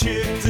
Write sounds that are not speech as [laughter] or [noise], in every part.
çıktık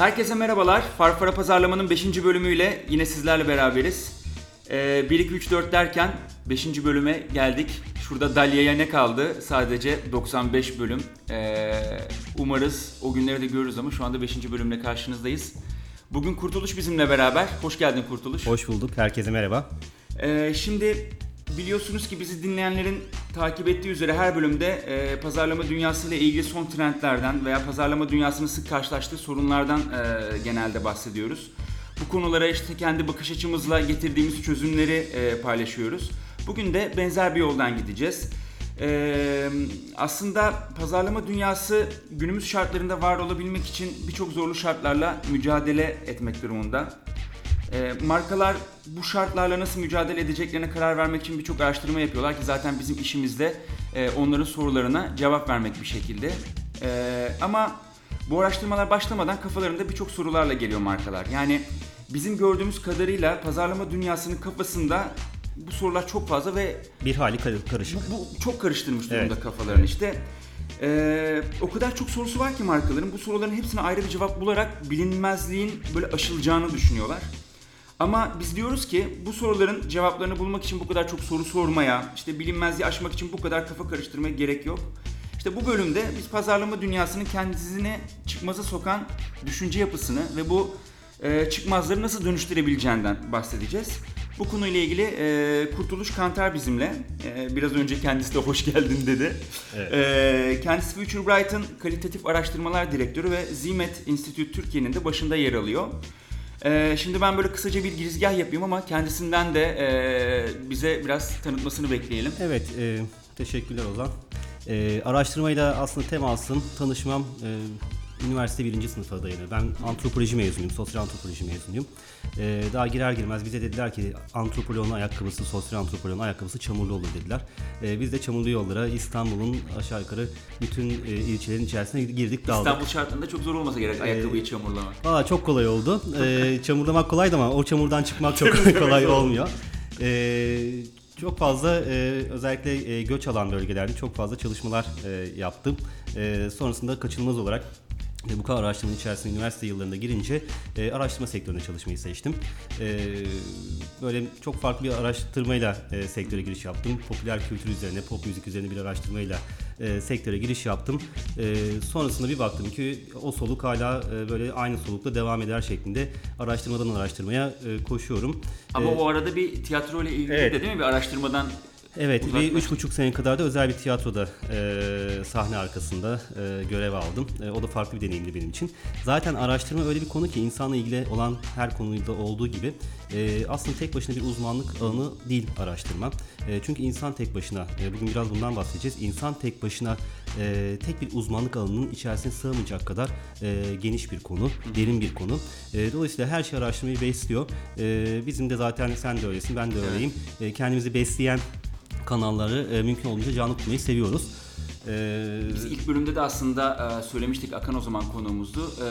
Herkese merhabalar. Farfara Pazarlama'nın 5. bölümüyle yine sizlerle beraberiz. Ee, 1 2 3 4 derken 5. bölüme geldik. Şurada Dalya'ya ne kaldı? Sadece 95 bölüm. Ee, umarız o günleri de görürüz ama şu anda 5. bölümle karşınızdayız. Bugün Kurtuluş bizimle beraber. Hoş geldin Kurtuluş. Hoş bulduk. Herkese merhaba. Ee, şimdi biliyorsunuz ki bizi dinleyenlerin takip ettiği üzere her bölümde e, pazarlama dünyasıyla ilgili son trendlerden veya pazarlama dünyasının sık karşılaştığı sorunlardan e, genelde bahsediyoruz. Bu konulara işte kendi bakış açımızla getirdiğimiz çözümleri e, paylaşıyoruz. Bugün de benzer bir yoldan gideceğiz. Ee, aslında pazarlama dünyası günümüz şartlarında var olabilmek için birçok zorlu şartlarla mücadele etmek durumunda. E, markalar bu şartlarla nasıl mücadele edeceklerine karar vermek için birçok araştırma yapıyorlar ki zaten bizim işimizde e, onların sorularına cevap vermek bir şekilde. E, ama bu araştırmalar başlamadan kafalarında birçok sorularla geliyor markalar. Yani bizim gördüğümüz kadarıyla pazarlama dünyasının kafasında bu sorular çok fazla ve Bir hali kar- karışık. bu, bu çok karıştırmış durumda Evet. kafalarını işte. Ee, o kadar çok sorusu var ki markaların bu soruların hepsine ayrı bir cevap bularak bilinmezliğin böyle aşılacağını düşünüyorlar. Ama biz diyoruz ki bu soruların cevaplarını bulmak için bu kadar çok soru sormaya, işte bilinmezliği aşmak için bu kadar kafa karıştırmaya gerek yok. İşte bu bölümde biz pazarlama dünyasının kendisini çıkmaza sokan düşünce yapısını ve bu e, çıkmazları nasıl dönüştürebileceğinden bahsedeceğiz. Bu konuyla ilgili e, Kurtuluş Kantar bizimle. E, biraz önce kendisi de [laughs] hoş geldin dedi. Evet. E, kendisi Future Bright'ın kalitatif araştırmalar direktörü ve Zimet Institute Türkiye'nin de başında yer alıyor. E, şimdi ben böyle kısaca bir girizgah yapayım ama kendisinden de e, bize biraz tanıtmasını bekleyelim. Evet, e, teşekkürler Ozan. E, araştırmayla aslında temasım, tanışmam e, üniversite birinci sınıfa dayanıyor. Ben antropoloji mezunuyum, sosyal antropoloji mezunuyum. E, daha girer girmez bize dediler ki antropoloğun ayakkabısı, sosyal antropoloğun ayakkabısı çamurlu olur dediler. E, biz de çamurlu yollara İstanbul'un aşağı yukarı bütün e, ilçelerin içerisine girdik daldık. İstanbul şartlarında çok zor olmasa gerek ayakkabıyı çamurlamak. Valla çok kolay oldu. Ee, [laughs] çamurlamak kolaydı ama o çamurdan çıkmak çok [laughs] kolay olmuyor. Ee, çok fazla e, özellikle e, göç alan bölgelerde çok fazla çalışmalar e, yaptım. E, sonrasında kaçınılmaz olarak e, bu kadar araştırmanın içerisinde üniversite yıllarında girince e, araştırma sektöründe çalışmayı seçtim. E, böyle çok farklı bir araştırmayla e, sektöre giriş yaptım. Popüler kültür üzerine, pop müzik üzerine bir araştırmayla e, sektöre giriş yaptım. E, sonrasında bir baktım ki o soluk hala e, böyle aynı solukla devam eder şeklinde araştırmadan araştırmaya e, koşuyorum. Ama E, o arada bir tiyatro ile ilgili Evet. de değil mi bir araştırmadan Evet, Uzaklaş- bir üç buçuk sene kadar da özel bir tiyatroda e, sahne arkasında e, görev aldım. E, o da farklı bir deneyimdi benim için. Zaten araştırma öyle bir konu ki insanla ilgili olan her konuyla olduğu gibi e, aslında tek başına bir uzmanlık alanı değil araştırma. E, çünkü insan tek başına, e, bugün biraz bundan bahsedeceğiz. İnsan tek başına e, tek bir uzmanlık alanının içerisine sığmayacak kadar e, geniş bir konu, derin bir konu. E, dolayısıyla her şey araştırmayı besliyor. E, bizim de zaten sen de öylesin, ben de öyleyim. E, kendimizi besleyen kanalları e, mümkün olduğunca canlı tutmayı seviyoruz. E, Biz ilk bölümde de aslında e, söylemiştik Akan o zaman konuğumuzdu. E,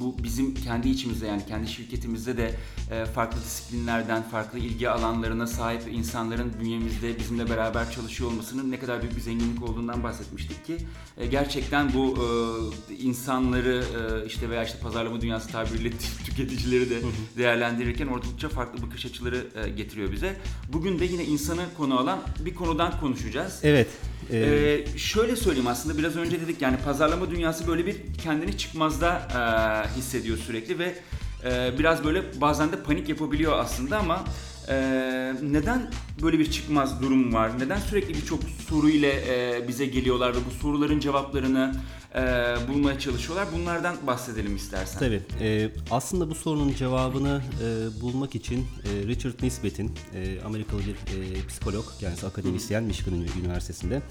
bu bizim kendi içimizde yani kendi şirketimizde de e, farklı disiplinlerden, farklı ilgi alanlarına sahip insanların bünyemizde bizimle beraber çalışıyor olmasının ne kadar büyük bir zenginlik olduğundan bahsetmiştik ki e, gerçekten bu e, insanları e, işte veya işte pazarlama dünyası tabiriyle [laughs] tüketicileri de değerlendirirken oldukça farklı bakış açıları e, getiriyor bize. Bugün de yine insanı konu alan bir konudan konuşacağız. evet. E, Ee, şöyle söyleyeyim aslında biraz önce dedik yani pazarlama dünyası böyle bir kendini çıkmazda e, hissediyor sürekli ve e, biraz böyle bazen de panik yapabiliyor aslında ama Ee, neden böyle bir çıkmaz durum var? Neden sürekli birçok soru ile e, bize geliyorlar ve bu soruların cevaplarını e, bulmaya çalışıyorlar? Bunlardan bahsedelim istersen. Tabii. e, aslında bu sorunun cevabını e, bulmak için e, Richard Nisbet'in e, Amerikalı bir e, psikolog, kendisi akademisyen Michigan Üniversitesi'nde.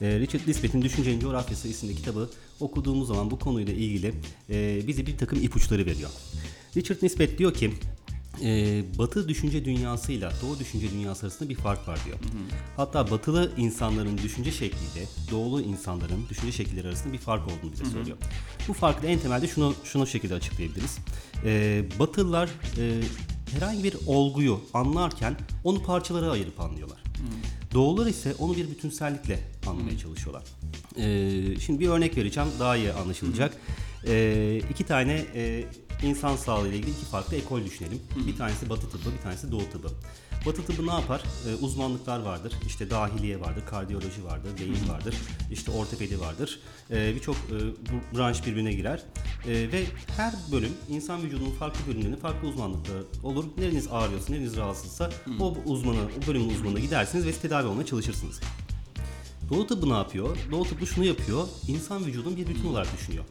E, Richard Nisbet'in Düşüncenin Coğrafyası isimli kitabı okuduğumuz zaman bu konuyla ilgili e, bize bir takım ipuçları veriyor. Richard Nisbet diyor ki e, Batı düşünce dünyasıyla Doğu düşünce dünyası arasında bir fark var diyor. Hatta Batılı insanların düşünce şekliyle Doğulu insanların düşünce şekilleri arasında bir fark olduğunu bize söylüyor. Bu farkı da en temelde şunu şunu şekilde açıklayabiliriz. E, Batılılar e, herhangi bir olguyu anlarken onu parçalara ayırıp anlıyorlar. Doğular ise onu bir bütünsellikle anlamaya çalışıyorlar. Ee, şimdi bir örnek vereceğim daha iyi anlaşılacak. Ee, iki tane e, insan sağlığı ile ilgili iki farklı ekol düşünelim. Bir tanesi Batı tıbbı, bir tanesi Doğu tıbbı. Batı tıbbı ne yapar? Ee, uzmanlıklar vardır. İşte dahiliye vardır, kardiyoloji vardır, beyin vardır, işte ortopedi vardır. Ee, Birçok e, branş birbirine girer. Ee, ve her bölüm insan vücudunun farklı bölümlerinin farklı uzmanlıkları olur. Nereniz ağrıyorsa, nereniz rahatsızsa o uzmanı, o bölümün uzmanına gidersiniz ve tedavi olmaya çalışırsınız. Doğu tıbbı ne yapıyor? Doğu tıbbı şunu yapıyor. İnsan vücudun bir bütün olarak düşünüyor.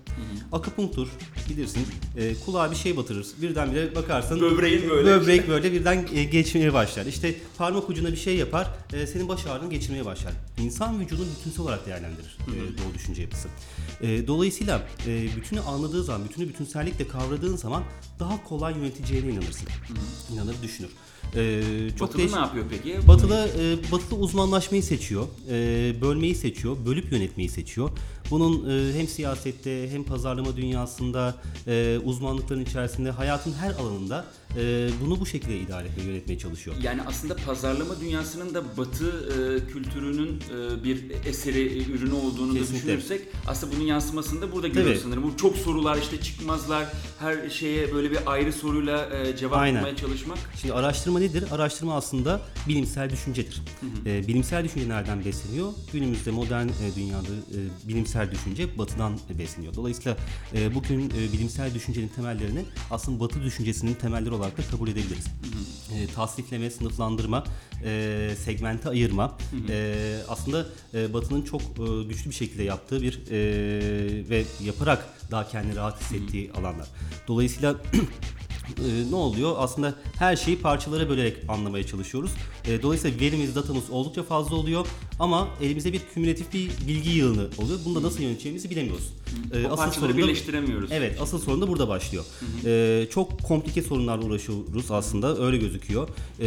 Akupunktur bilirsin. E, kulağa bir şey batırır. Birdenbire bakarsın. Böbreğin böyle. Böbrek böyle birden e, geçmeye başlar. İşte parmak ucuna bir şey yapar. e, senin baş ağrını geçirmeye başlar. İnsan vücudunu bütünsel olarak değerlendirir e, Doğu düşünce yapısı. E, dolayısıyla e, bütünü anladığı zaman, bütünü bütünsellikle kavradığın zaman daha kolay yöneteceğine inanırsın. İnanır, düşünür. E, çok Batılı değiş- ne yapıyor peki? Batılı, e, batılı uzmanlaşmayı seçiyor, e, bölmeyi seçiyor, bölüp yönetmeyi seçiyor. Bunun e, hem siyasette hem pazarlama dünyasında, e, uzmanlıkların içerisinde, hayatın her alanında e, bunu bu şekilde idare etmeye, yönetmeye çalışıyor. Yani aslında pazarlama dünyasının da Batı e, kültürünün e, bir eseri, e, ürünü olduğunu da Kesinlikle. düşünürsek aslında bunun yansımasını da burada görüyoruz Tabii. sanırım. Bu çok sorular işte çıkmazlar, her şeye böyle bir ayrı soruyla e, cevap Aynen. bulmaya çalışmak. Şimdi araştırma nedir? Araştırma aslında bilimsel düşüncedir. E, bilimsel düşünce nereden besleniyor? Günümüzde modern e, dünyada e, bilimsel düşünce batıdan e, besleniyor. Dolayısıyla e, bugün e, bilimsel düşüncenin temellerini aslında batı düşüncesinin temelleri olarak da kabul edebiliriz. E, tasnifleme, sınıflandırma, e, segmente ayırma e, aslında e, batının çok e, güçlü bir şekilde yaptığı bir e, ve yaparak daha kendini rahat hissettiği alanlar. Dolayısıyla [clears throat] e, ne oluyor? Aslında her şeyi parçalara bölerek anlamaya çalışıyoruz. E, dolayısıyla verimiz, datamız oldukça fazla oluyor ama elimizde bir kümülatif bir bilgi yığını oluyor. Bunu da nasıl yöneteceğimizi bilemiyoruz. E, O parçaları sorun da- birleştiremiyoruz. Evet, asıl sorun da burada başlıyor. E, çok komplike sorunlarla uğraşıyoruz aslında, öyle gözüküyor. E,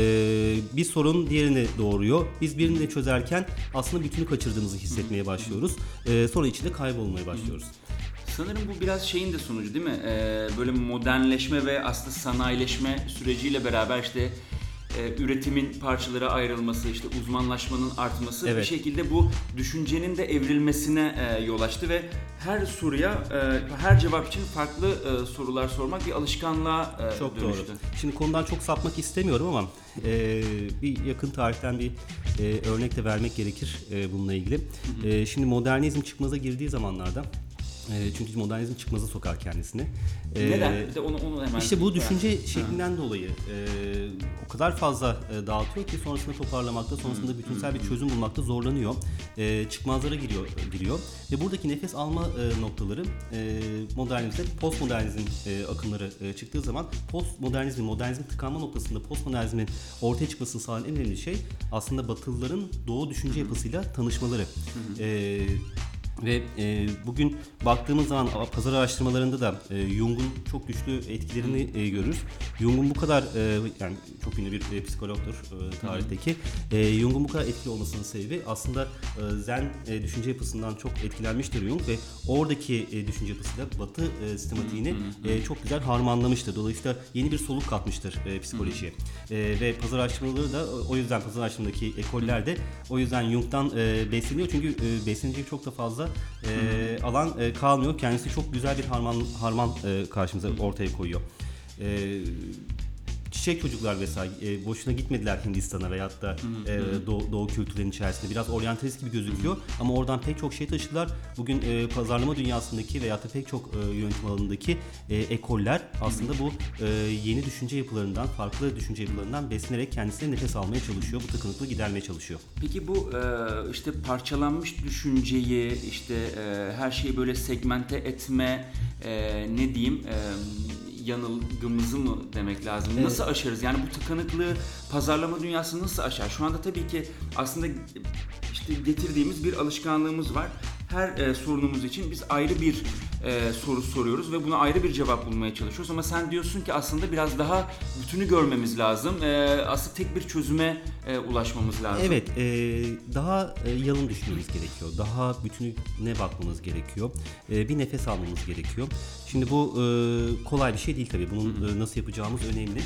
bir sorun diğerini doğuruyor. Biz birini de çözerken aslında bütünü kaçırdığımızı hissetmeye başlıyoruz. E, sonra içinde kaybolmaya başlıyoruz. Sanırım bu biraz şeyin de sonucu değil mi? Ee, böyle modernleşme ve aslında sanayileşme süreciyle beraber işte e, üretimin parçalara ayrılması, işte uzmanlaşmanın artması bir Evet. şekilde bu düşüncenin de evrilmesine e, yol açtı ve her soruya, e, her cevap için farklı e, sorular sormak bir alışkanlığa e, Çok dönüştü. doğru. Şimdi konudan çok sapmak istemiyorum ama e, bir yakın tarihten bir e, örnek de vermek gerekir e, bununla ilgili. E, şimdi modernizm çıkmaza girdiği zamanlarda e, çünkü modernizm çıkmaza sokar kendisini. E, Neden? Bir de onu, onu hemen... İşte bu düşünce şeklinden dolayı e, o kadar fazla e, dağıtıyor ki sonrasında toparlamakta, sonrasında bütünsel bir çözüm bulmakta zorlanıyor. E, çıkmazlara giriyor, giriyor ve buradaki nefes alma e, noktaları e, modernizmde postmodernizm e, akımları e, çıktığı zaman postmodernizmin, modernizmin tıkanma noktasında postmodernizmin ortaya çıkmasını sağlayan en önemli şey aslında Batılıların Doğu düşünce yapısıyla tanışmaları. E, ve e, bugün baktığımız zaman pazar araştırmalarında da e, Jung'un çok güçlü etkilerini e, görürüz. Jung'un bu kadar e, yani çok ünlü bir e, psikologdur e, tarihteki. E, Jung'un bu kadar etkili olmasının sebebi aslında e, Zen e, düşünce yapısından çok etkilenmiştir Jung ve oradaki e, düşünce yapısıyla Batı e, sistematiğini e, çok güzel harmanlamıştır. Dolayısıyla yeni bir soluk katmıştır e, psikolojiye. E, ve pazar araştırmaları da o- o yüzden pazar araştırmadaki ekoller de o yüzden Jung'dan e, besleniyor. Çünkü e, beslenecek çok da fazla e, alan e, kalmıyor. Kendisi çok güzel bir harman harman e, karşımıza ortaya koyuyor. E, çiçek çocuklar mesela e, boşuna gitmediler Hindistan'a veyahut da e, doğu, doğu kültürlerinin içerisinde. Biraz oryantalist gibi gözüküyor ama oradan pek çok şey taşıdılar. Bugün e, pazarlama dünyasındaki veyahut da pek çok e, yönetim alanındaki e, ekoller aslında bu e, yeni düşünce yapılarından, farklı düşünce yapılarından beslenerek kendisine nefes almaya çalışıyor. Bu tıkanıklığı gidermeye çalışıyor. Peki bu e, işte parçalanmış düşünceyi, işte e, her şeyi böyle segmente etme, e, ne diyeyim, e, yanılgımızı mı demek lazım? Nasıl aşarız? Yani bu tıkanıklığı pazarlama dünyası nasıl aşar? Şu anda tabii ki aslında işte getirdiğimiz bir alışkanlığımız var. Her e, sorunumuz için biz ayrı bir e, soru soruyoruz ve buna ayrı bir cevap bulmaya çalışıyoruz. Ama sen diyorsun ki aslında biraz daha bütünü görmemiz lazım. E, aslında tek bir çözüme e, ulaşmamız lazım. Evet, e, daha e, yalın düşünmemiz gerekiyor. Daha bütününe bakmamız gerekiyor. E, bir nefes almamız gerekiyor. Şimdi bu e, kolay bir şey değil tabii. Bunun e, nasıl yapacağımız önemli.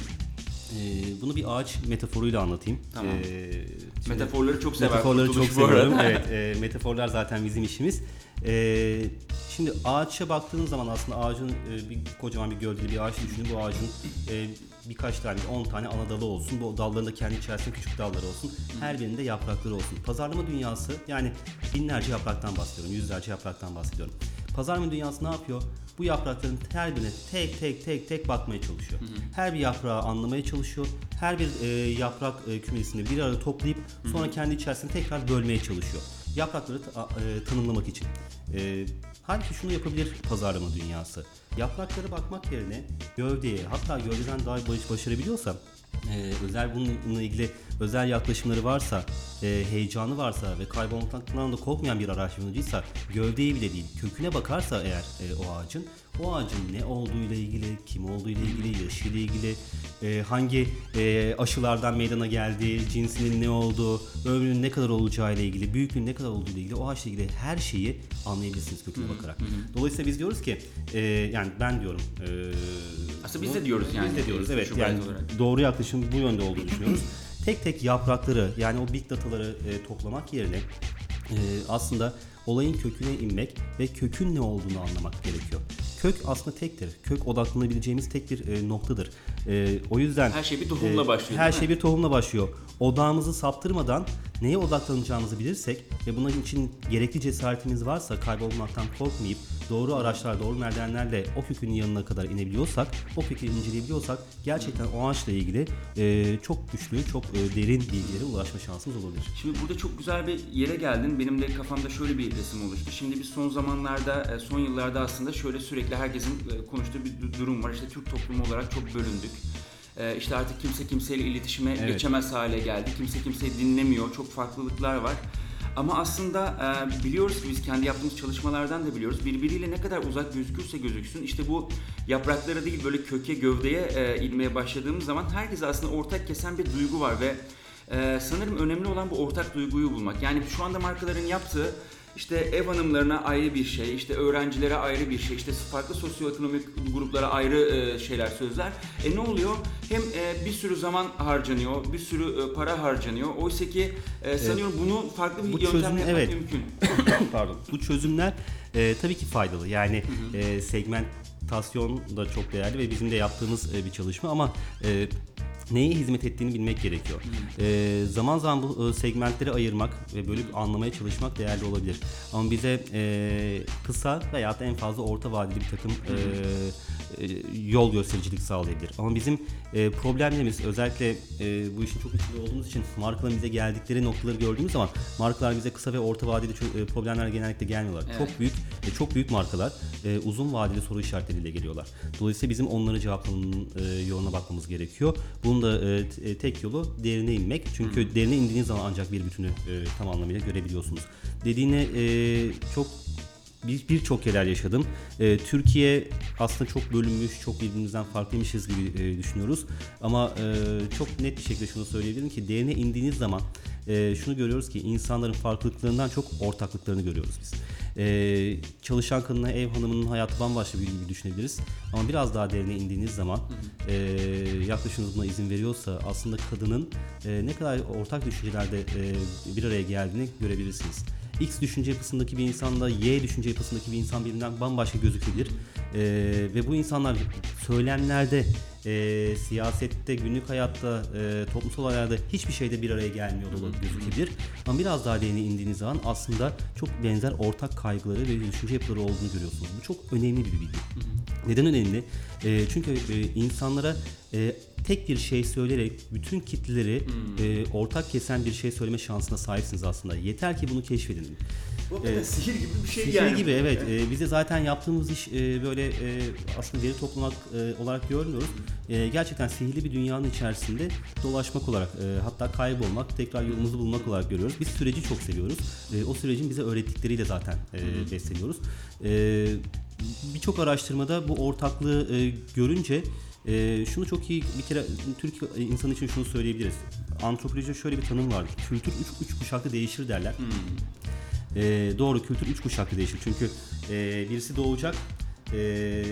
E, bunu bir ağaç metaforuyla anlatayım. Tamam. E, şimdi- Metaforları çok sever. Metaforları çok seviyorum. evet, [laughs] e, metaforlar zaten bizim işimiz. E, şimdi ağaça baktığınız zaman aslında ağacın e, bir kocaman bir gövdeli bir ağaç düşünün. Bu ağacın e, birkaç tane, 10 tane ana dalı olsun. Bu dalların da kendi içerisinde küçük dalları olsun. Her birinde yaprakları olsun. Pazarlama dünyası yani binlerce yapraktan bahsediyorum, yüzlerce yapraktan bahsediyorum. Pazarlama dünyası ne yapıyor? Bu yaprakların her birine tek tek tek tek bakmaya çalışıyor. Her bir yaprağı anlamaya çalışıyor. Her bir e, yaprak e, kümesini bir arada toplayıp sonra kendi içerisinde tekrar bölmeye çalışıyor. Yaprakları ta- e, tanımlamak için. E, halbuki şunu yapabilir pazarlama dünyası. Yapraklara bakmak yerine gövdeye hatta gövdeden daha baş, başarabiliyorsa e, özel bununla ilgili özel yaklaşımları varsa, e, heyecanı varsa ve kaybolmaktan da korkmayan bir araştırmacıysa, gövdeye bile değil, köküne bakarsa eğer e, o ağacın, o ağacın ne olduğuyla ilgili, kim olduğuyla ilgili, yaşıyla ilgili, e, hangi e, aşılardan meydana geldiği, cinsinin ne olduğu, ömrünün ne kadar olacağıyla ilgili, büyüklüğün ne kadar olduğu ile ilgili, o ağaçla ilgili her şeyi anlayabilirsiniz köküne bakarak. Dolayısıyla biz diyoruz ki, e, yani ben diyorum, e, Aslında biz de diyoruz yani. Biz de diyoruz e, evet. Yani olarak. doğru yaklaşım bu yönde olduğunu düşünüyoruz. Tek tek yaprakları yani o big dataları e, toplamak yerine e, aslında olayın köküne inmek ve kökün ne olduğunu anlamak gerekiyor. Kök aslında tektir. Kök odaklanabileceğimiz tek bir e, noktadır. E, o yüzden Her şey bir tohumla başlıyor, Her şey mi? bir tohumla başlıyor. Odağımızı saptırmadan neye odaklanacağımızı bilirsek ve bunun için gerekli cesaretimiz varsa kaybolmaktan korkmayıp doğru araçlar, doğru merdivenlerle o kökün yanına kadar inebiliyorsak, o kökü inceleyebiliyorsak gerçekten o ağaçla ilgili e, çok güçlü, çok e, derin bilgilere ulaşma şansımız olabilir. Şimdi burada çok güzel bir yere geldin. Benim de kafamda şöyle bir resim oluştu. Şimdi biz son zamanlarda, e, son yıllarda aslında şöyle sürekli herkesin e, konuştuğu bir du- durum var. İşte Türk toplumu olarak çok bölündük. E, İşte artık kimse kimseyle iletişime Evet. geçemez hale geldi. Kimse kimseyi dinlemiyor. Çok farklılıklar var. Ama aslında e, biliyoruz ki biz kendi yaptığımız çalışmalardan da biliyoruz. Birbiriyle ne kadar uzak gözükürse gözüksün işte bu yapraklara değil böyle köke gövdeye e, inmeye başladığımız zaman herkese aslında ortak kesen bir duygu var ve ee, sanırım önemli olan bu ortak duyguyu bulmak. Yani şu anda markaların yaptığı işte ev hanımlarına ayrı bir şey, işte öğrencilere ayrı bir şey, işte farklı sosyoekonomik gruplara ayrı e, şeyler, sözler. E ne oluyor? Hem e, bir sürü zaman harcanıyor, bir sürü e, para harcanıyor. Oysa ki e, sanıyorum bunu farklı bir bu yöntemle çözüm- yapmak evet. mümkün. [coughs] Pardon. Bu çözümler e, tabii ki faydalı. Yani e, segmentasyon da çok değerli ve bizim de yaptığımız e, bir çalışma ama e, neye hizmet ettiğini bilmek gerekiyor. E, zaman zaman bu e, segmentleri ayırmak ve bölüp anlamaya çalışmak değerli olabilir. Ama bize e, kısa veya da en fazla orta vadeli bir takım e, e, yol göstericilik sağlayabilir. Ama bizim e, problemlerimiz özellikle e, bu işin çok içinde olduğumuz için markaların bize geldikleri noktaları gördüğümüz zaman markalar bize kısa ve orta vadeli e, problemler genellikle gelmiyorlar. Evet. Çok büyük e, çok büyük markalar e, uzun vadeli soru işaretleriyle geliyorlar. Dolayısıyla bizim onları cevaplamanın e, yoluna bakmamız gerekiyor. Bunun da e, e, tek yolu derine inmek. Çünkü derine indiğiniz zaman ancak bir bütünü e, tam anlamıyla görebiliyorsunuz. Dediğine e, çok bir birçok yerler yaşadım. Ee, Türkiye aslında çok bölünmüş, çok birbirimizden farklıymışız gibi e, düşünüyoruz. Ama e, çok net bir şekilde şunu söyleyebilirim ki derine indiğiniz zaman e, şunu görüyoruz ki insanların farklılıklarından çok ortaklıklarını görüyoruz biz. E, çalışan kadına ev hanımının hayatı bambaşka bir gibi düşünebiliriz. Ama biraz daha derine indiğiniz zaman e, yaklaşımınız buna izin veriyorsa aslında kadının e, ne kadar ortak düşüncelerde e, bir araya geldiğini görebilirsiniz. X düşünce yapısındaki bir insanla Y düşünce yapısındaki bir insan birbirinden bambaşka gözükebilir. E, ve bu insanlar söylemlerde, e, siyasette, günlük hayatta, e, toplumsal hayatlarda hiçbir şeyde bir araya gelmiyor dolu gözükebilir. Ama biraz daha derine indiğiniz zaman aslında çok benzer ortak kaygıları ve düşünce yapıları olduğunu görüyorsunuz. Bu çok önemli bir bilgi. Neden önemli? E, çünkü e, insanlara e, tek bir şey söyleyerek bütün kitleleri e, ortak kesen bir şey söyleme şansına sahipsiniz aslında. Yeter ki bunu keşfedin. Bu hakikaten sihir gibi bir şey Sihir yani. gibi evet. Ee, biz de zaten yaptığımız iş e, böyle e, aslında veri toplamak e, olarak görmüyoruz. E, gerçekten sihirli bir dünyanın içerisinde dolaşmak olarak e, hatta kaybolmak, tekrar yolumuzu bulmak olarak görüyoruz. Biz süreci çok seviyoruz. E, o sürecin bize öğrettikleriyle zaten e, besleniyoruz. E, Birçok araştırmada bu ortaklığı e, görünce e, şunu çok iyi bir kere Türk insanı için şunu söyleyebiliriz. Antropolojide şöyle bir tanım var. Kültür üç, üç kuşaklı değişir derler. Ee, doğru kültür üç kuşaklı değişir. Çünkü e, birisi doğacak, e,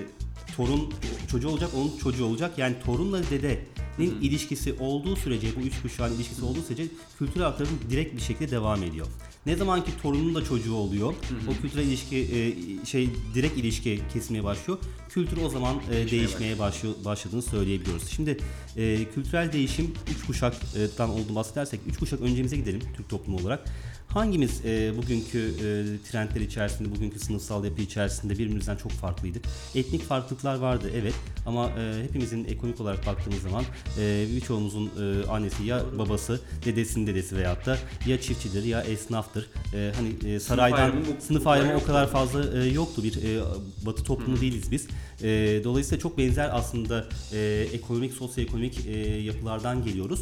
torun çocuğu olacak, onun çocuğu olacak. Yani torunla dedenin ilişkisi olduğu sürece, bu üç kuşağın ilişkisi olduğu sürece kültürel aktarım direkt bir şekilde devam ediyor. Ne zaman ki torunun da çocuğu oluyor, o kültürel ilişki e, şey direkt ilişki kesmeye başlıyor. Kültür o zaman e, değişmeye başlıyor, başladığını söyleyebiliyoruz. Şimdi e, kültürel değişim üç kuşaktan olduğunu bahsedersek, üç kuşak öncemize gidelim Türk toplumu olarak. Hangimiz e, bugünkü e, trendler içerisinde, bugünkü sınıfsal yapı içerisinde birbirimizden çok farklıydık? Etnik farklılıklar vardı evet ama e, hepimizin ekonomik olarak baktığımız zaman e, birçoğumuzun e, annesi ya babası, dedesinin dedesi veyahut da ya çiftçidir ya esnaftır. E, hani e, saraydan ayrımı bu- sınıf ayrımı o kadar fazla e, yoktu bir e, batı toplumu değiliz biz. E, dolayısıyla çok benzer aslında e, ekonomik, sosyoekonomik e, yapılardan geliyoruz.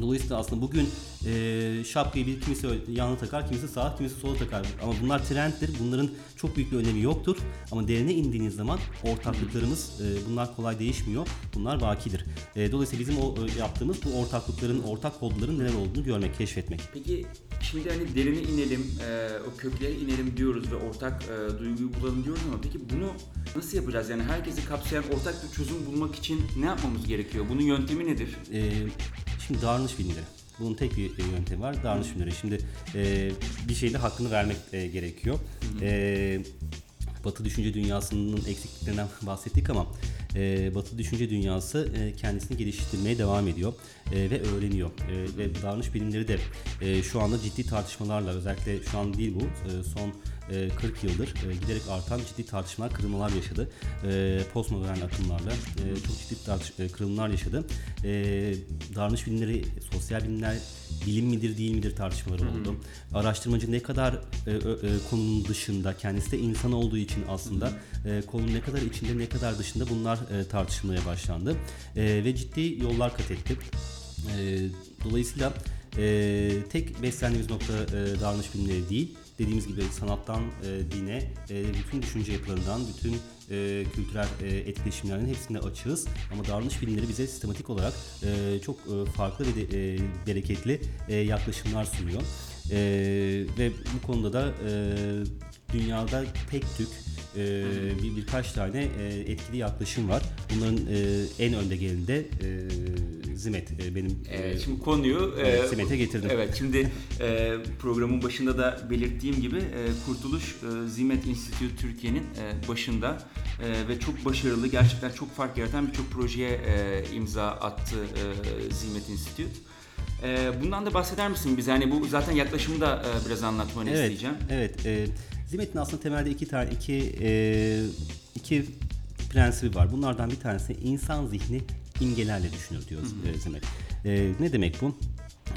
Dolayısıyla aslında bugün e, şapkayı bir kimisi yanına takar, kimisi sağa, kimisi sola takar. Ama bunlar trenddir. Bunların çok büyük bir önemi yoktur. Ama derine indiğiniz zaman ortaklıklarımız e, bunlar kolay değişmiyor. Bunlar bakidir. E, dolayısıyla bizim o e, yaptığımız bu ortaklıkların, ortak kodların neler olduğunu görmek, keşfetmek. Peki şimdi hani derine inelim, e, o köklere inelim diyoruz ve ortak e, duyguyu bulalım diyoruz ama peki bunu nasıl yapacağız? Yani herkesi kapsayan ortak bir çözüm bulmak için ne yapmamız gerekiyor? Bunun yöntemi nedir? Ee, şimdi davranış bilimleri. Bunun tek bir e, yöntemi var. Davranış bilimleri. Şimdi e, bir şeyde hakkını vermek e, gerekiyor. E, Batı düşünce dünyasının eksikliklerinden [laughs] bahsettik ama e, Batı düşünce dünyası e, kendisini geliştirmeye devam ediyor e, ve öğreniyor. E, ve davranış bilimleri de e, şu anda ciddi tartışmalarla özellikle şu an değil bu e, son e, 40 yıldır e, giderek artan ciddi tartışmalar, kırılmalar yaşadı. E, postmodern akımlarla e, çok ciddi e, kırılmalar yaşadı. E, davranış bilimleri, sosyal bilimler bilim midir değil midir tartışmaları oldu. Araştırmacı ne kadar e, e, konunun dışında, kendisi de insan olduğu için aslında e, konunun ne kadar içinde ne kadar dışında bunlar e, tartışılmaya başlandı. E, ve ciddi yollar kat etti. E, dolayısıyla e, tek beslendiğimiz nokta e, davranış bilimleri değil. Dediğimiz gibi sanattan e, dine, e, bütün düşünce yapılarından, bütün e, kültürel e, etkileşimlerin hepsinde açığız. Ama davranış bilimleri bize sistematik olarak e, çok e, farklı ve de, e, bereketli e, yaklaşımlar sunuyor. E, ve bu konuda da e, dünyada tek tük e, bir birkaç tane e, etkili yaklaşım var. Bunların e, en önde geleni de e, Zimet e, benim e, Ee, şimdi konuyu e, Evet, Simet'e getirdim. Evet, şimdi e, programın başında da belirttiğim gibi e, Kurtuluş e, Zimet Enstitüsü Türkiye'nin e, başında e, ve çok başarılı, gerçekten çok fark yaratan birçok projeye e, imza attı e, Zimet Enstitüsü. E, bundan da bahseder misin bize? Hani bu zaten yaklaşımı da e, biraz anlatmanı Evet, isteyeceğim. evet. E, Zimet'in aslında temelde iki tane iki e, iki prensibi var. Bunlardan bir tanesi insan zihni imgelerle düşünür diyor e, Zimet. E, ne demek bu?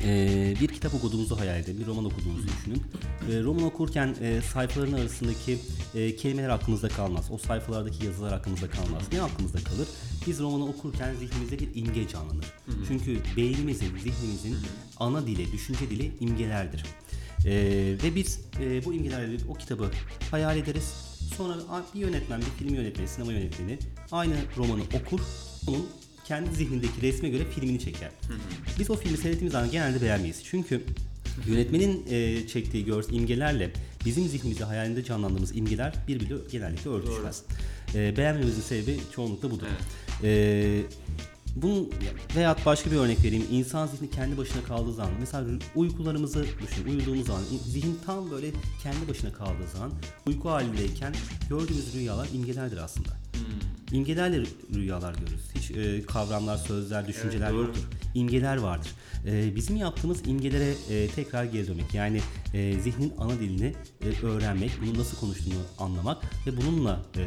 E, bir kitap okuduğumuzu hayal edin, bir roman okuduğumuzu düşünün. E, roman okurken e, sayfaların arasındaki e, kelimeler aklımızda kalmaz. O sayfalardaki yazılar aklımızda kalmaz. Ne aklımızda kalır? Biz romanı okurken zihnimizde bir imge canlanır. Çünkü beynimizin, zihnimizin ana dili, düşünce dili imgelerdir. Ee, ve biz e, bu imgelerle o kitabı hayal ederiz. Sonra bir yönetmen, bir film yönetmeni, sinema yönetmeni aynı romanı okur. Onun kendi zihnindeki resme göre filmini çeker. Biz o filmi seyrettiğimiz zaman genelde beğenmeyiz. Çünkü yönetmenin e, çektiği görsel imgelerle bizim zihnimizde hayalinde canlandığımız imgeler birbiriyle genellikle örtüşmez. E, beğenmememizin sebebi çoğunlukla budur. E, bunun veyahut başka bir örnek vereyim. İnsan zihni kendi başına kaldığı zaman mesela uykularımızı düşün. Uyuduğumuz zaman zihin tam böyle kendi başına kaldığı zaman uyku halindeyken gördüğümüz rüyalar imgelerdir aslında. İmgelerle rüyalar görürüz. Hiç e, kavramlar, sözler, düşünceler doğru. yoktur. İmgeler vardır. E, bizim yaptığımız imgelere e, tekrar geri dönmek. Yani e, zihnin ana dilini e, öğrenmek, bunu nasıl konuştuğunu anlamak ve bununla e,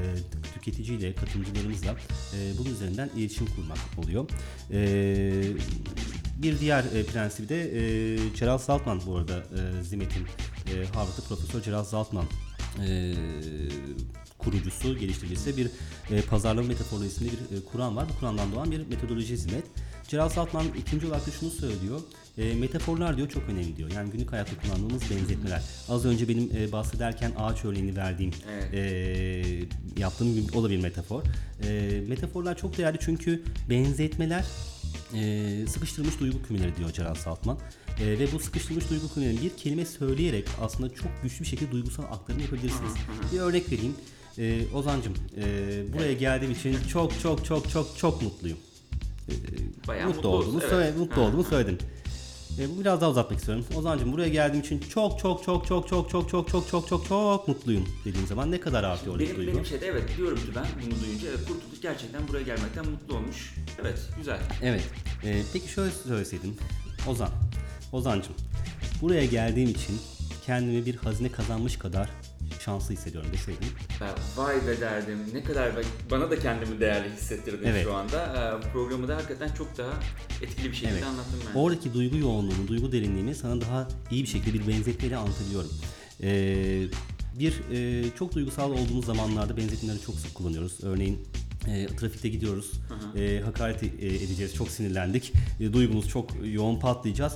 tüketiciyle, katılımcılarımızla e, bunun üzerinden iletişim kurmak oluyor. E, bir diğer e, prensibi de e, Gerald Saltman bu arada e, Zimet'in e, Harvard'da Profesör Gerald Saltman e, kurucusu, geliştiricisi bir e, pazarlama metaforu isimli bir e, Kur'an var. Bu Kur'an'dan doğan bir metodoloji Zimet. Gerald Saltman ikinci olarak da şunu söylüyor. E, metaforlar diyor çok önemli diyor. Yani günlük hayatta kullandığımız benzetmeler. Az önce benim e, bahsederken ağaç örneğini verdiğim Evet. e, yaptığım bir- o da bir metafor. E, metaforlar çok değerli çünkü benzetmeler e, sıkıştırılmış duygu kümeleri diyor Gerald Saltman. E, ve bu sıkıştırılmış duygu kümelerini bir kelime söyleyerek aslında çok güçlü bir şekilde duygusal aktarım yapabilirsiniz. Bir örnek vereyim. E, Ozancım e, buraya geldiğim için çok çok çok çok çok mutluyum. E, Bayağı mutlu, mutlu olduğumu, olsun, söyle- evet. mutlu Ha. olduğumu söyledim. E, bu biraz daha uzatmak istiyorum. Ozancım buraya geldiğim için çok çok çok çok çok çok çok çok çok çok çok mutluyum dediğim zaman ne kadar artıyor Benim, duygu? benim şeyde evet diyorum ki ben bunu duyunca evet kurtulduk gerçekten buraya gelmekten mutlu olmuş. Evet güzel. Evet. Ee, peki şöyle söyleseydim. Ozan. Ozancım. Buraya geldiğim için kendimi bir hazine kazanmış kadar şanslı hissediyorum. Ben vay be derdim ne kadar bana da kendimi değerli hissettirdin Evet. şu anda. Programı da hakikaten çok daha etkili bir şekilde Evet. anlattım ben. Oradaki duygu yoğunluğunu, duygu derinliğini sana daha iyi bir şekilde bir benzetmeyle anlatabiliyorum. Ee, bir e, çok duygusal olduğumuz zamanlarda benzetmeleri çok sık kullanıyoruz. Örneğin e, trafikte gidiyoruz, e, hakaret e, edeceğiz, çok sinirlendik, e, duygumuz çok yoğun patlayacağız.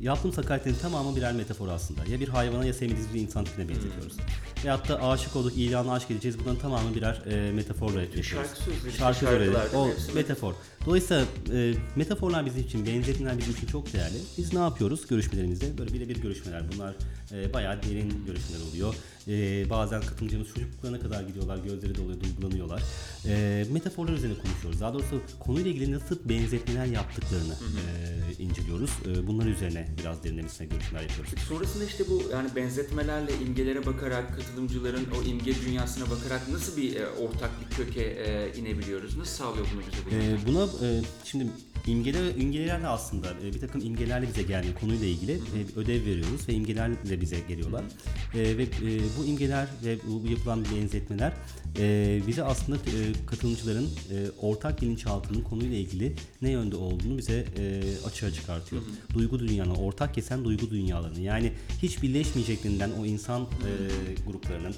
Yaptığımız hakaretlerin tamamı birer metafor aslında. Ya bir hayvana ya sevmediğimiz bir insan tipine benzetiyoruz. Veyahut da aşık olduk, ilana aşk edeceğiz. Bunların tamamı birer e, metaforla yapıyoruz. şarkı sözleri, Şarkı sözleri. O metafor. Dolayısıyla e, metaforlar bizim için, benzetmeler bizim için çok değerli. Biz ne yapıyoruz görüşmelerimizde? Böyle birebir görüşmeler. Bunlar e, bayağı derin görüşmeler oluyor. E, bazen katılımcımız çocukluklarına kadar gidiyorlar, gözleri doluyor, duygulanıyorlar. E, metaforlar üzerine konuşuyoruz. Daha doğrusu konuyla ilgili nasıl benzetmeler yaptıklarını e, inceliyoruz. E, bunlar üzerine biraz derinlemesine görüşmeler yapıyoruz. Sonrasında işte bu yani benzetmelerle imgelere bakarak katılımcıların o imge dünyasına bakarak nasıl bir e, ortak bir köke e, inebiliyoruz? Nasıl sağlıyor bunu bize? Ee, buna e, şimdi imgeler imgelerle aslında e, bir takım imgelerle bize gelmiyor konuyla ilgili e, bir ödev veriyoruz ve imgelerle bize geliyorlar E, ve e, bu imgeler ve bu, yapılan benzetmeler e, bize aslında e, katılımcıların e, ortak bilinçaltının konuyla ilgili ne yönde olduğunu bize e, açığa çıkartıyor. Duygu dünyanı, ortak kesen duygu dünyalarını yani hiç birleşmeyeceklerinden o insan e, gruplarının,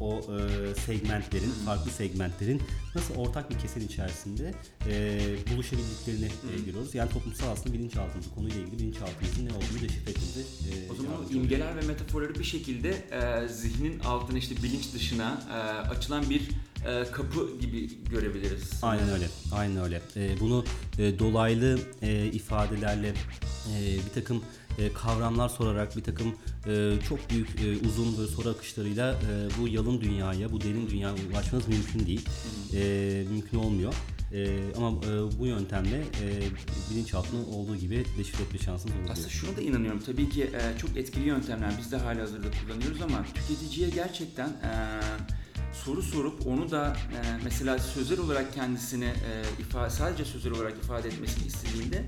o, e, segmentlerin, farklı segmentlerin nasıl ortak bir kesen içerisinde e, buluşabildiklerini e, görüyoruz. Yani toplumsal aslında bilinçaltımızı, konuyla ilgili bilinçaltımızın ne olduğunu deşifre etmemize e, O zaman o yardımcı oluyor. imgeler ve metaforları bir şekilde e, zihnin altına işte bilinç dışına e, açılan bir e, kapı gibi görebiliriz. Aynen öyle. Aynen öyle. Ee, bunu e, dolaylı e, ifadelerle e, bir takım e, kavramlar sorarak bir takım e, çok büyük e, uzun böyle soru akışlarıyla e, bu yalın dünyaya, bu derin dünyaya ulaşmanız mümkün değil. E, mümkün olmuyor. E, ama e, bu yöntemle e, bilinçaltını olduğu gibi deşifre etme şansınız oluyor. Aslında şuna da inanıyorum. Tabii ki e, çok etkili yöntemler biz de hali hazırda kullanıyoruz ama tüketiciye gerçekten e, soru sorup onu da e, mesela sözel olarak kendisini e, ifade, sadece sözel olarak ifade etmesini istediğinde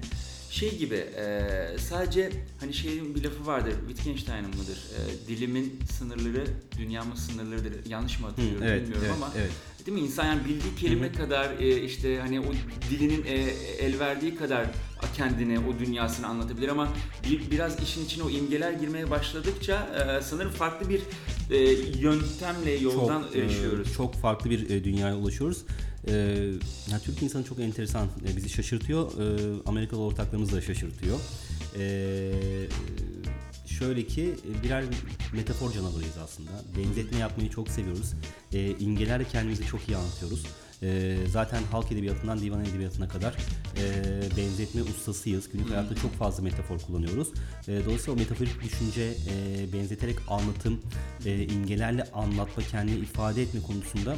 şey gibi e, sadece hani şeyin bir lafı vardır Wittgenstein'ın mıdır? E, dilimin sınırları dünyamın sınırlarıdır. Yanlış mı hatırlıyorum evet, bilmiyorum evet, ama evet. Değil mi? İnsan yani bildiği kelime kadar e, işte hani o dilinin e, el verdiği kadar kendini, o dünyasını anlatabilir ama bir, biraz işin içine o imgeler girmeye başladıkça e, sanırım farklı bir e, yöntemle yoldan çok, e, erişiyoruz. çok farklı bir e, dünyaya ulaşıyoruz. E, yani Türk insanı çok enteresan, e, bizi şaşırtıyor. E, Amerikalı ortaklarımız da şaşırtıyor. E, şöyle ki e, birer metafor canavarıyız aslında. Benzetme yapmayı çok seviyoruz. E, imgelerle kendimizi çok iyi anlatıyoruz. E, zaten halk edebiyatından divan edebiyatına kadar e, benzetme ustasıyız. Günlük hayatta çok fazla metafor kullanıyoruz. E, dolayısıyla o metaforik düşünce, e, benzeterek anlatım, e, imgelerle anlatma, kendini ifade etme konusunda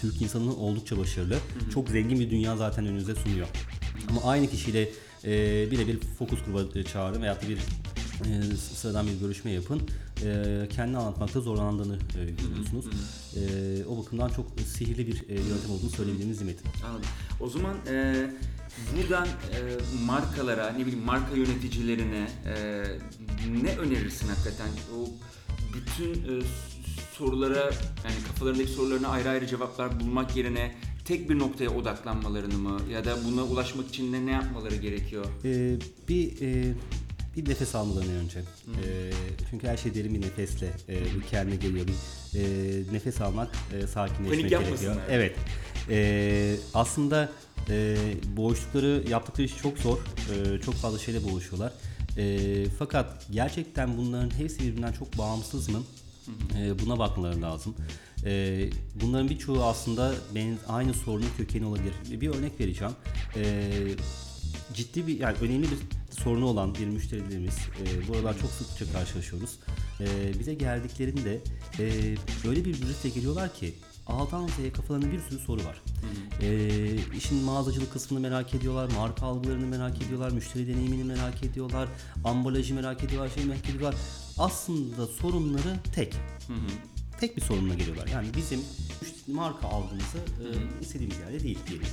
Türk insanının oldukça başarılı. Çok zengin bir dünya zaten önünüze sunuyor. Ama aynı kişiyle e, birebir fokus gruba e, çağırın veyahut da bir e, sıradan bir görüşme yapın. e, kendini anlatmakta zorlandığını e, görüyorsunuz. E, o bakımdan çok sihirli bir e, yöntem olduğunu söyleyebiliriz Metin. Anladım. O zaman e, buradan e, markalara, ne bileyim marka yöneticilerine e, ne önerirsin hakikaten? O bütün e, sorulara, yani kafalarındaki sorularına ayrı ayrı cevaplar bulmak yerine tek bir noktaya odaklanmalarını mı ya da buna ulaşmak için de ne yapmaları gerekiyor? E, bir e, bir nefes almalarını önce. E, çünkü her şey derin bir nefesle e, bir kendine geliyor. Bir e, nefes almak, e, sakinleşmek Panik gerekiyor. yapmasınlar. Evet. E, aslında e, boğuştukları, yaptıkları iş çok zor. E, çok fazla şeyle boğuşuyorlar. E, fakat gerçekten bunların hepsi birbirinden çok bağımsız mı? E, buna bakmaları lazım. E, bunların birçoğu aslında ben aynı sorunun kökeni olabilir. Bir örnek vereceğim. E, ciddi bir yani önemli bir sorunu olan bir müşterilerimiz e, bu aralar çok sıkça karşılaşıyoruz. E, bize geldiklerinde e, öyle bir briefle geliyorlar ki A'dan Z'ye kafalarında bir sürü soru var. E, işin mağazacılık kısmını merak ediyorlar, marka algılarını merak ediyorlar, müşteri deneyimini merak ediyorlar, ambalajı merak ediyorlar, şey merak ediyorlar. Aslında sorunları tek. Tek bir sorunla geliyorlar. Yani bizim marka algımızı e, istediğimiz yerde değil diyelim.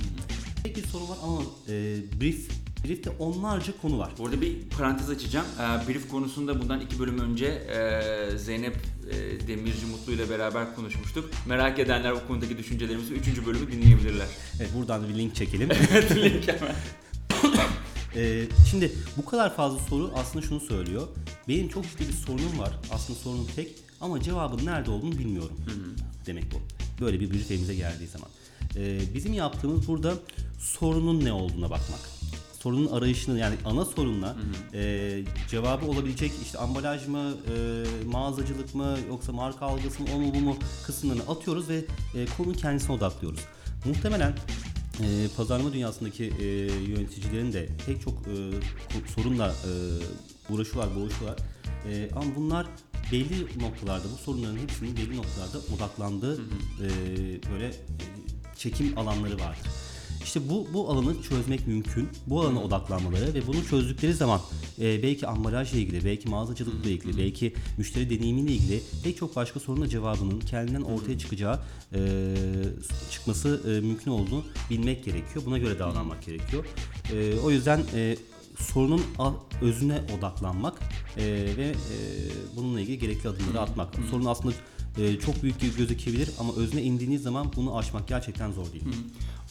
Tek bir sorun var ama e, brief briefte onlarca konu var. Bu arada bir parantez açacağım. Ee, brief konusunda bundan iki bölüm önce e, Zeynep e, Demirci Mutlu ile beraber konuşmuştuk. Merak edenler o konudaki düşüncelerimizi 3. bölümü dinleyebilirler. Evet, buradan bir link çekelim. [laughs] Link hemen. [coughs] Ee, şimdi bu kadar fazla soru aslında şunu söylüyor. Benim çok ciddi bir sorunum var. Aslında sorunum tek ama cevabın nerede olduğunu bilmiyorum. Demek bu. Böyle bir brief elimize geldiği zaman. Ee, bizim yaptığımız burada sorunun ne olduğuna bakmak. Sorunun arayışını yani ana sorunla e, cevabı olabilecek işte ambalaj mı, e, mağazacılık mı yoksa marka algısı mı, o mu bu mu kısımlarını atıyoruz ve e, konunun kendisine odaklıyoruz. Muhtemelen e, pazarlama dünyasındaki e, yöneticilerin de pek çok e, sorunla e, uğraşıyorlar, boğuşuyorlar. E, ama bunlar belli noktalarda, bu sorunların hepsinin belli noktalarda odaklandığı e, böyle e, çekim alanları vardır. İşte bu bu alanı çözmek mümkün. Bu alana odaklanmaları ve bunu çözdükleri zaman e, belki ambalajla ilgili, belki mağazacılıkla ilgili, belki müşteri deneyimiyle ilgili pek çok başka sorunun cevabının kendinden ortaya çıkacağı e, çıkması e, mümkün olduğunu bilmek gerekiyor. Buna göre davranmak gerekiyor. E, o yüzden e, sorunun özüne odaklanmak e, ve e, bununla ilgili gerekli adımları atmak. Sorun aslında e, çok büyük gözükebilir ama özüne indiğiniz zaman bunu aşmak gerçekten zor değil.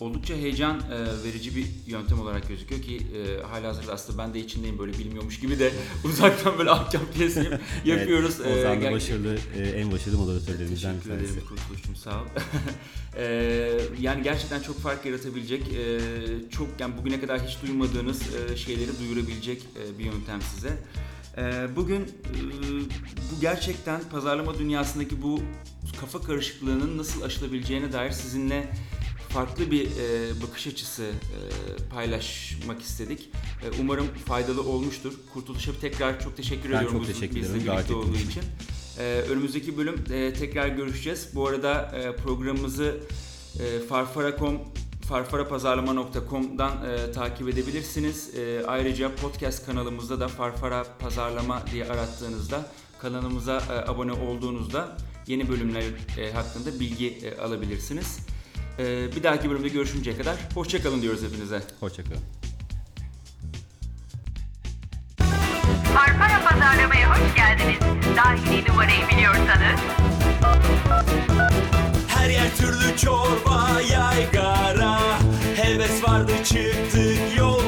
Oldukça heyecan e, verici bir yöntem olarak gözüküyor ki e, halihazırda aslında ben de içindeyim böyle bilmiyormuş gibi de [laughs] uzaktan böyle ahkam kesip yapıyoruz. Evet, Ozan da ger- başarılı, e, en başarılı moderatörlerimizden bir Teşekkür tanesi. ederim Kurtuluş'cum sağ ol. Ee, [laughs] yani gerçekten çok fark yaratabilecek, e, çok yani bugüne kadar hiç duymadığınız e, şeyleri duyurabilecek e, bir yöntem size. E, bugün e, bu gerçekten pazarlama dünyasındaki bu kafa karışıklığının nasıl aşılabileceğine dair sizinle farklı bir e, bakış açısı e, paylaşmak istedik. E, umarım faydalı olmuştur. Kurtuluş'a tekrar çok teşekkür Ben ediyorum çok bu- teşekkür bizle ederim davet birlikte olduğu için. Ee, önümüzdeki bölüm e, tekrar görüşeceğiz. Bu arada e, programımızı e, farfara.com farfarapazarlama.com'dan e, takip edebilirsiniz. E, ayrıca podcast kanalımızda da Farfara Pazarlama diye arattığınızda kanalımıza e, abone olduğunuzda yeni bölümler e, hakkında bilgi e, alabilirsiniz. E, bir dahaki bölümde görüşünceye kadar hoşçakalın diyoruz hepinize. Hoşçakalın. Farfara Pazarlama'ya hoş geldiniz. Dahili numarayı biliyorsanız Her yer türlü çorba yaygara Heves vardı çıktık yollara